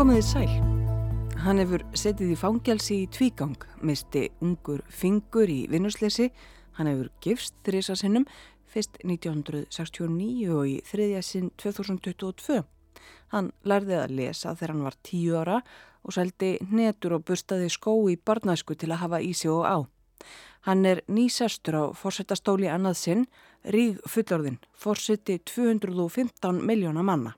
Komiði sæl. Hann hefur setið í fangelsi í tvígang, misti ungur fingur í vinnusleysi, hann hefur gifst þrisa sinnum, fyrst 1969 og í þriðja sinn 2022. Hann lærði að lesa þegar hann var tíu ára og seldi netur og bustaði skó í barnasku til að hafa í sig og á. Hann er nýsestur á fórsetastóli annað sinn, ríg fullorðin, fórseti 215 miljóna manna.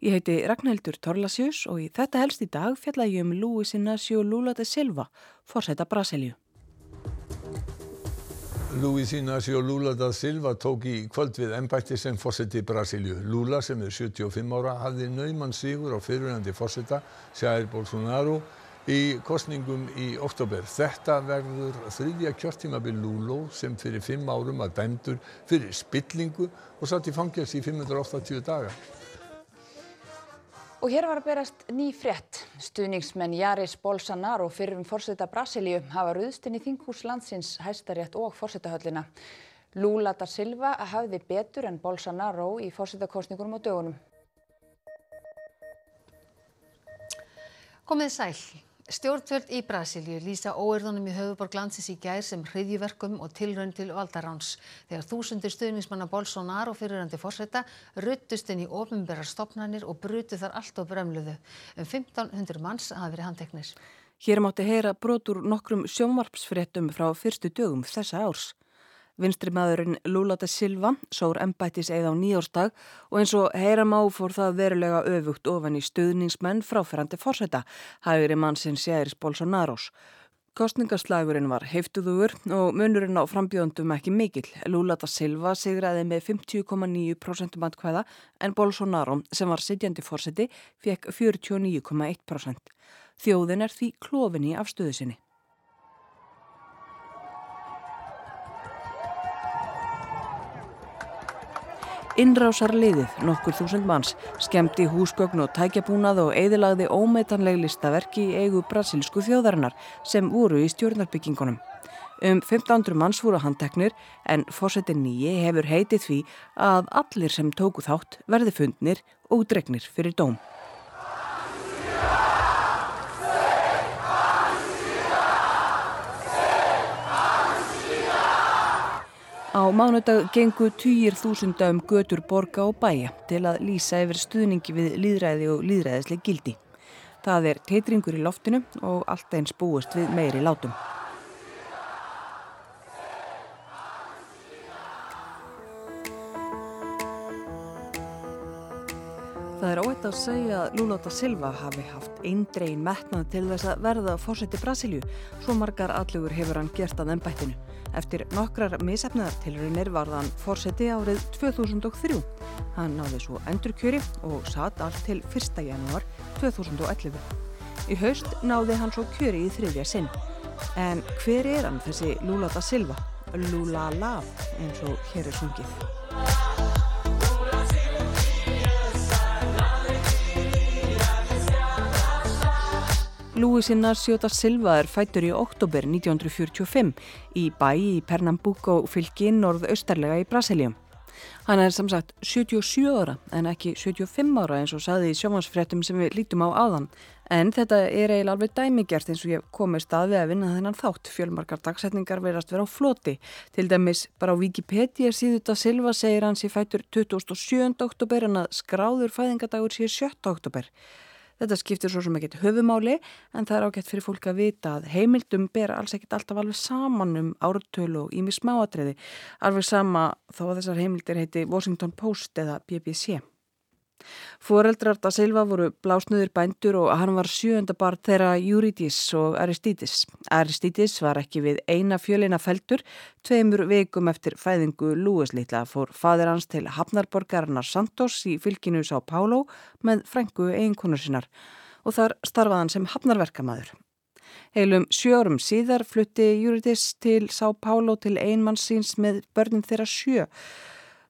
Ég heiti Ragnhildur Torlasjus og í þetta helst í dag fjalla ég um Luis Inácio Lula de Silva, fórseta Brasilíu. Luis Inácio Lula da Silva tók í kvöld við ennbætti sem fórseti Brasilíu. Lula sem er 75 ára hafði naumann sigur á fyrirhandi fórseta, Jair Bolsonaro, í kostningum í oktober. Þetta verður þriðja kjörtímabil Lula sem fyrir fimm árum að dæmdur fyrir spillingu og satt í fangils í 580 daga. Og hér var að berast ný frétt. Stuðningsmenn Jaris Bolsonaro fyrrum fórseta Brasilíu hafa ruðst inn í þinghús landsins hæstarétt og fórsetahöllina. Lula da Silva hafði betur en Bolsonaro í fórsetakostningunum á dögunum. Komið sæl. Stjórnvöld í Brasilíu lýsa óerðunum í höfuborg landsins í gær sem hriðjuverkum og tilraun til valdaráns. Þegar þúsundir stuðnismanna Bolsonaro fyrirandi fórseta ruttust inn í ofinberrar stopnarnir og brutu þar allt og bremluðu. Um 1500 manns hafa verið handteknir. Hér mátti heyra brotur nokkrum sjónvarpsfréttum frá fyrstu dögum þessa árs. Vinstri maðurinn Lula da Silva sór embættis eða á nýjórstag og eins og heyram á fór það verulega öfugt ofan í stuðningsmenn fráferandi fórseta, hægri mann sinn Sjæris Bolsonaros. Kostningaslagurinn var heiftuðugur og munurinn á frambjöndum ekki mikill. Lula da Silva sigraði með 50,9% matkvæða en Bolsonaro sem var sitjandi fórseti fekk 49,1%. Þjóðin er því klofinni af stuðu sinni. Innrásarliðið, nokkur þúsund manns, skemmti húsgögn og tækjabúnað og eðilagði ómetanleg listaverki í eigu brasilsku þjóðarinnar sem voru í stjórnarbyggingunum. Um 1500 manns voru handteknir en fórsetin nýji hefur heitið því að allir sem tóku þátt verði fundnir og dregnir fyrir dóm. Mánudag gengu týjir þúsunda um götur borga og bæja til að lýsa yfir stuðningi við líðræði og líðræðisleg gildi. Það er teitringur í loftinu og allt eins búist við meiri látum. Óætt að segja að Lula da Silva hafi haft eindregin metnað til þess að verða fórseti Brasilju, svo margar allugur hefur hann gert að ennbættinu. Eftir nokkrar misefnaðartilurinnir var þann fórseti árið 2003. Hann náði svo endurkjöri og satt allt til 1. janúar 2011. Í haust náði hann svo kjöri í þriðja sinn. En hver er hann þessi Lula da Silva? Lula Love eins og hér er sungið. Luis Inácio da Silva er fættur í oktober 1945 í bæ í Pernambuco fylgi norðaustarlega í Brasilíum. Hann er samsagt 77 ára en ekki 75 ára eins og saði í sjómansfréttum sem við lítum á áðan. En þetta er eiginlega alveg dæmigjart eins og ég komið staði að vinna þennan þátt. Fjölmarkar dagsetningar verðast vera á floti. Til dæmis bara á Wikipedia síðu da Silva segir hans í fættur 27. oktober en að skráður fæðingadagur sé 7. oktober. Þetta skiptir svo sem ekkert höfumáli en það er ágætt fyrir fólk að vita að heimildum ber alls ekkert alltaf alveg saman um ártölu og ími smáatriði. Alveg sama þó að þessar heimildir heiti Washington Post eða BBC. Fóreldrar da Silva voru blásnöður bændur og hann var sjöönda barn þeirra Eurídis og Aristides. Aristides var ekki við eina fjölina feldur, tveimur veikum eftir fæðingu Lúislítla fór fadir hans til Hafnarborgarinnar Santos í fylginu Sá Pálo með frængu eiginkonur sinnar og þar starfaði hann sem hafnarverkamæður. Heilum sjörum síðar flutti Eurídis til Sá Pálo til einmanns síns með börnin þeirra sjö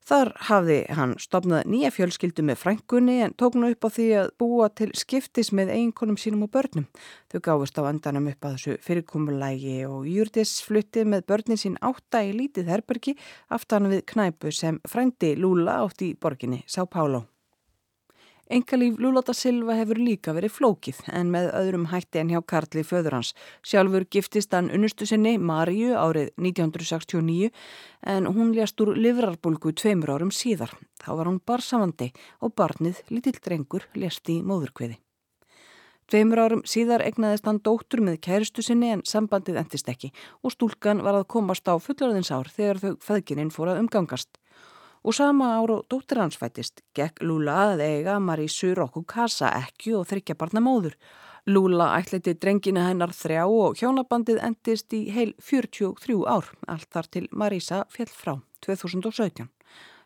Þar hafði hann stopnað nýja fjölskyldu með frængunni en tók nú upp á því að búa til skiptis með einkonum sínum og börnum. Þau gáfust á andanum upp að þessu fyrirkomulægi og Júrdis flutti með börnin sín átta í lítið herbergi aftan við knæpu sem frændi Lúla átt í borginni Sá Pálo. Engalíf Lúlata Silva hefur líka verið flókið en með öðrum hætti en hjá Karli föður hans. Sjálfur giftist hann unnustu sinni Maríu árið 1969 en hún lést úr livrarbulgu tveimur árum síðar. Þá var hún barsamandi og barnið, lítill drengur, lést í móðurkviði. Tveimur árum síðar egnaðist hann dóttur með kæristu sinni en sambandið endist ekki og stúlkan var að komast á fullorðins ár þegar þau feðgininn fór að umgangast. Og sama ára dóttir hans fættist, gekk Lula að eiga Marísu Rokku Kasa ekki og þryggja barna móður. Lula ætleiti drengina hennar þrjá og hjónabandið endist í heil 43 ár, allt þar til Marísa fjell frá 2017.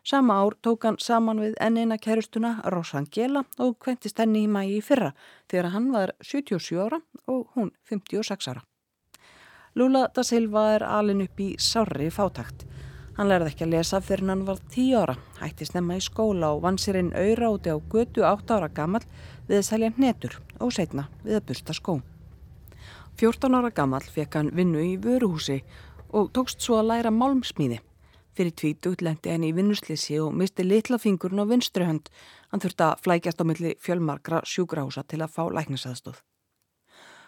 Sama ár tók hann saman við ennina kærustuna Rosangela og kventist henni í mægi í fyrra þegar hann var 77 ára og hún 56 ára. Lula da Silva er alin upp í sárri fátakt. Hann lærði ekki að lesa fyrir hann var tíu ára, hætti snemma í skóla og vann sér inn auðra úti á götu átt ára gammal við að selja hnetur og setna við að busta skó. 14 ára gammal fekk hann vinnu í vöruhúsi og tókst svo að læra málmsmíði. Fyrir tvítugt lendi henni í vinnuslisi og misti litla fingurinn á vinstruhönd. Hann þurfti að flækjast á milli fjölmarkra sjúgrahúsa til að fá læknisaðstóð.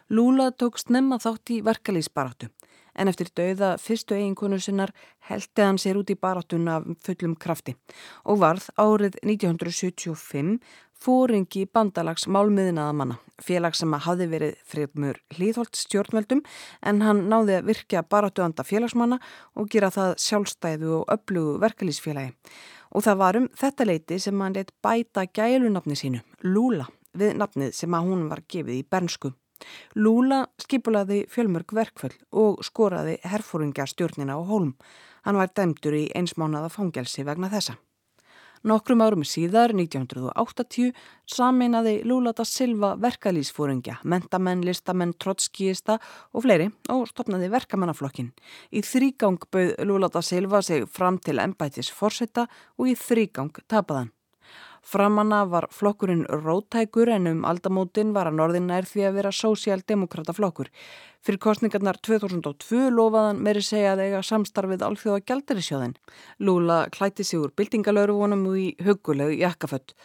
Lúla tók snemma þátt í verkalýsbaráttu en eftir dauða fyrstu eiginkonu sinnar heldi hann sér út í baráttuna fullum krafti og varð árið 1975 fóringi bandalags málmiðinaðamanna, félag sem hafði verið friðmur hlýðholt stjórnveldum en hann náði að virkja baráttuanda félagsmanna og gera það sjálfstæðu og öflugu verkalýsfélagi. Og það var um þetta leiti sem hann leitt bæta gælunafni sínu, Lúla, við nafnið sem að hún var gefið í bernsku. Lúla skipulaði fjölmörg verkföll og skoraði herfóringja stjórnina á hólm. Hann var dæmdur í einsmánaða fangelsi vegna þessa. Nokkrum árum síðar, 1980, sameinaði Lula da Silva verkalýsfóringja, mentamenn, listamenn, trotskíista og fleiri og stopnaði verkamannaflokkin. Í þrýgang bauð Lula da Silva sig fram til ennbætis fórsetta og í þrýgang tapaðan. Framanna var flokkurinn rótækur en um aldamótin var að norðin nær því að vera sósialdemokrata flokkur. Fyrir kostningarnar 2002 lofaðan meiri segja að eiga samstarfið alþjóða gældarisjóðin. Lula klæti sig úr bildingalöruvonum og í hugulegu jakkafött.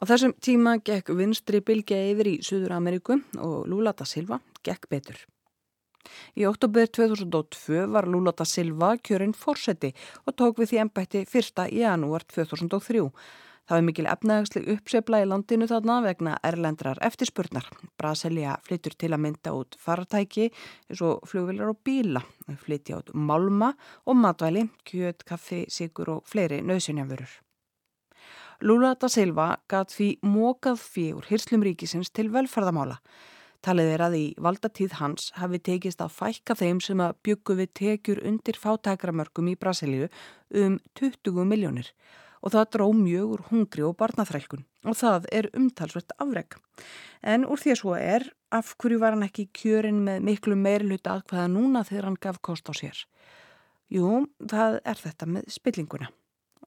Á þessum tíma gekk vinstri bilgja yfir í Suður Ameríku og Lula da Silva gekk betur. Í oktober 2002 var Lula da Silva kjörinn fórseti og tók við því ennbætti 1. janúar 2003. Það var mikil efnahagsleg uppsefla í landinu þarna vegna erlendrar eftirspurnar. Brasilia flyttur til að mynda út fartæki eins og flugvilar og bíla. Það flytja út málma og matvæli, kjöt, kaffi, sigur og fleiri nöðsynjafurur. Lula da Silva gæt því mókað fjögur hyrslum ríkisins til velferðamála. Talið er að í valdatíð hans hafi tekist að fækka þeim sem að byggu við tekjur undir fátækramörkum í Brasilíu um 20 miljónir og það dró mjög úr hungri og barnaþrælkun og það er umtalsvert afreg. En úr því að svo er, af hverju var hann ekki kjörin með miklu meirluta aðkvæða núna þegar hann gaf kost á sér? Jú, það er þetta með spillinguna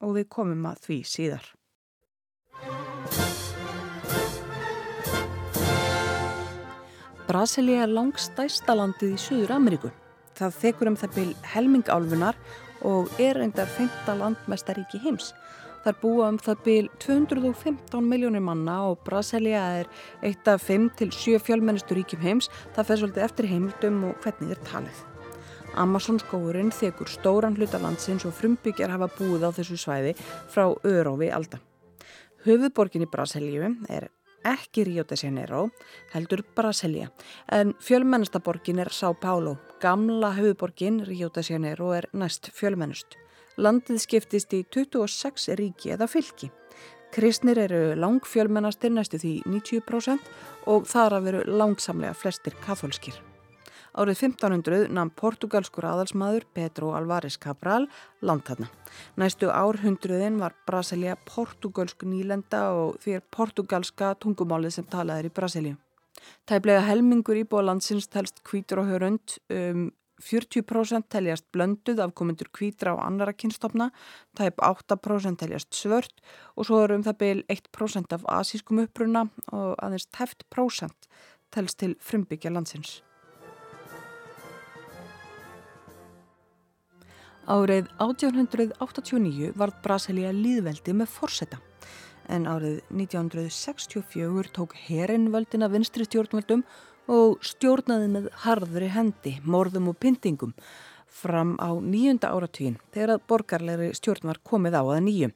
og við komum að því síðar. Brasilia er langstæsta landið í Suður Ameríku. Það þekur um það byrj helmingálfunar og er reyndar 15 landmestaríki heims. Þar búa um það byl 215 miljónir manna og Brasilia er eitt af 5-7 fjölmennistu ríkjum heims. Það fer svolítið eftir heimildum og hvernig er talið. Amazon skóurinn þekur stóran hluta landsins og frumbyggjar hafa búið á þessu svæði frá Örófi alda. Höfuðborgin í Brasilíu er ekki Rio de Janeiro, heldur Brasilia, en fjölmennasta borgin er São Paulo. Gamla höfuðborgin Rio de Janeiro er næst fjölmennust. Landið skiptist í 26 ríki eða fylki. Kristnir eru langfjölmennastir næstu því 90% og þar að veru langsamlega flestir katholskir. Árið 1500 namn portugalskur aðalsmaður Pedro Alvarez Cabral landhanna. Næstu árhundruðin var Brasilia portugalsk nýlenda og því er portugalska tungumálið sem talaðir í Brasilíu. Tæplega helmingur íbúa landsins telst kvítur og hörund um 40% teljast blönduð af komundur kvítra og annara kynstofna, tæp 8% teljast svört og svo er um það byl 1% af asískum uppruna og aðeins tæft prósent telst til frumbyggja landsins. Árið 1889 varð Brasilia líðveldi með forsetta en árið 1964 tók herin völdina vinstri stjórnvöldum og stjórnaði með harðri hendi, morðum og pyntingum fram á nýjunda áratvín þegar að borgarleiri stjórn var komið á að nýjum.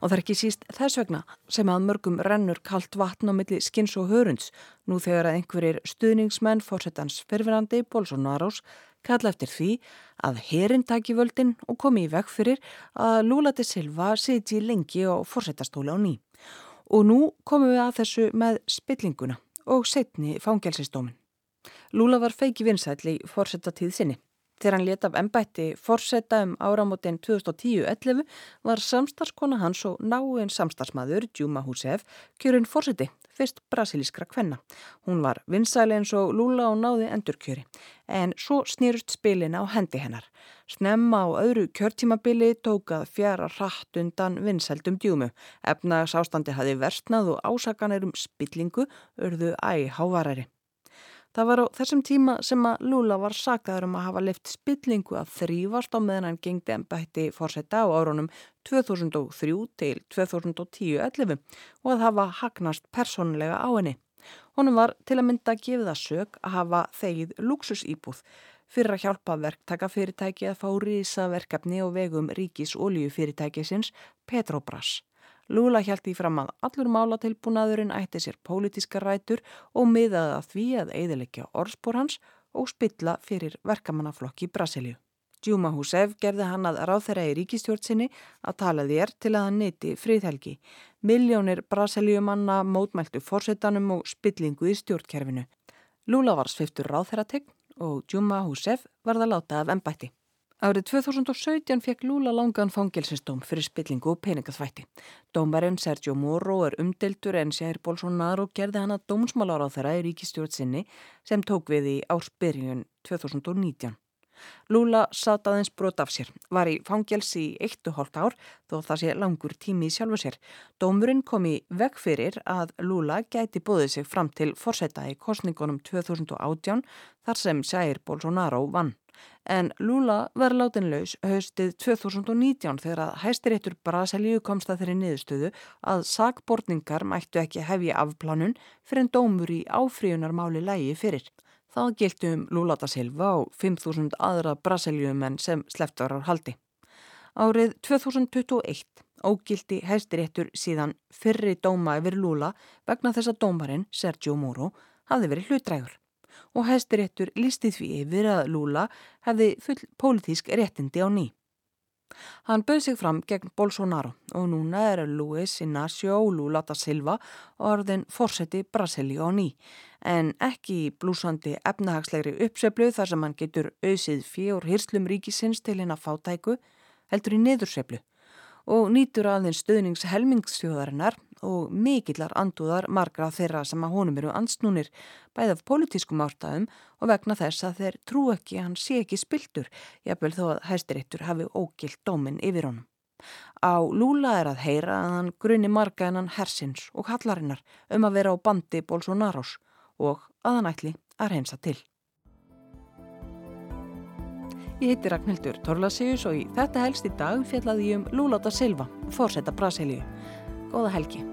Og það er ekki síst þess vegna sem að mörgum rennur kalt vatn á milli skins og hörunds nú þegar að einhverjir stuðningsmenn fórsetans ferfirandi Bolsonarós kalla eftir því að herin taki völdin og komi í veg fyrir að Lula de Silva siti lengi á fórsetastóla á ný. Og nú komum við að þessu með spillinguna og setni fangelsistómin. Lula var feiki vinsæl í fórsetatíð sinni. Þegar hann leta af ennbætti fórseta um áramótin 2010-11 var samstarskona hans og náinn samstarsmaður, Djúma Húsef, kjörinn fórseti, fyrst brasilískra kvenna. Hún var vinsæli eins og Lula og náði endurkjöri, en svo snýrust spilin á hendi hennar. Snemma á öðru kjörtímabili tókað fjara rætt undan vinsældum Djúmu. Efnags ástandi hafi versnað og ásakanir um spillingu örðu æg hávarari. Það var á þessum tíma sem að Lula var sakaður um að hafa lift spillingu að þrývast á meðan hann gengdi ennbætti fórsetta á árunum 2003 til 2010-11 og að hafa hagnast persónulega á henni. Honum var til að mynda að gefa það sög að hafa þegið luxusýbúð fyrir að hjálpa verktaka fyrirtæki að fá rísa verkefni og vegum ríkis oljufyrirtækisins Petrobras. Lula hjælti fram að allur málatilbúnaðurinn ætti sér pólitíska rætur og miðaði að því að eiðilegja orðspór hans og spilla fyrir verkamannaflokki Brasilíu. Djúma Húsef gerði hann að ráð þeirra í ríkistjórnsinni að tala þér til að hann neyti fríðhelgi. Miljónir Brasilíumanna mótmæltu fórsetanum og spillingu í stjórnkerfinu. Lula var sviftur ráð þeirra tegn og Djúma Húsef var það láta af ennbætti. Árið 2017 fekk Lula langan fangelsistóm fyrir spillingu og peningaþvætti. Dómarinn Sergio Moro er umdeltur en Jair Bolsonaro gerði hann að dómsmálar á þeirra í ríkistjórn sinni sem tók við í ársbyrjun 2019. Lula satt aðeins brot af sér, var í fangelsi í eittu hóllt ár þó það sé langur tími í sjálfu sér. Dómurinn kom í veg fyrir að Lula gæti bóðið sig fram til forsetta í kostningunum 2018 þar sem Jair Bolsonaro vann en Lula var látinlaus haustið 2019 þegar að hæstiréttur Brasilíu komst að þeirri niðurstöðu að sakbortningar mættu ekki hefja afplánun fyrir en dómur í áfríunarmáli lægi fyrir. Það gildi um Lula da Silva og 5.000 aðra Brasilíumenn sem sleftar á haldi. Árið 2021 ógildi hæstiréttur síðan fyrri dóma yfir Lula vegna þess að dómarinn Sergio Moro hafði verið hlutrægur og hæstiréttur lísti því yfir að Lula hefði full pólitísk réttindi á ný. Hann bauð sig fram gegn Bolsonaro og núna er Luis Inácio Lula da Silva orðin fórseti Brasili á ný en ekki blúsandi efnahagslegri uppseflu þar sem hann getur auðsið fjór hyrslum ríkisins til henn að fátæku heldur í neðurseflu og nýtur aðeins stöðnings helmingsstjóðarinnar og mikillar andúðar margra þeirra sem að honum eru ansnúnir bæð af politískum ástæðum og vegna þess að þeir trú ekki hann sé ekki spiltur, jafnvel þó að hæstirittur hafi ógilt dóminn yfir honum. Á Lúla er að heyra að hann grunni marga en hann hersins og hallarinnar um að vera á bandi Bolsonarós og að hann ætli að reynsa til. Ég heiti Ragnhildur Torlasíus og í þetta helst í dag fjallaði ég um Lúláta Silva, fórsetta Brasilíu. Góða helgi.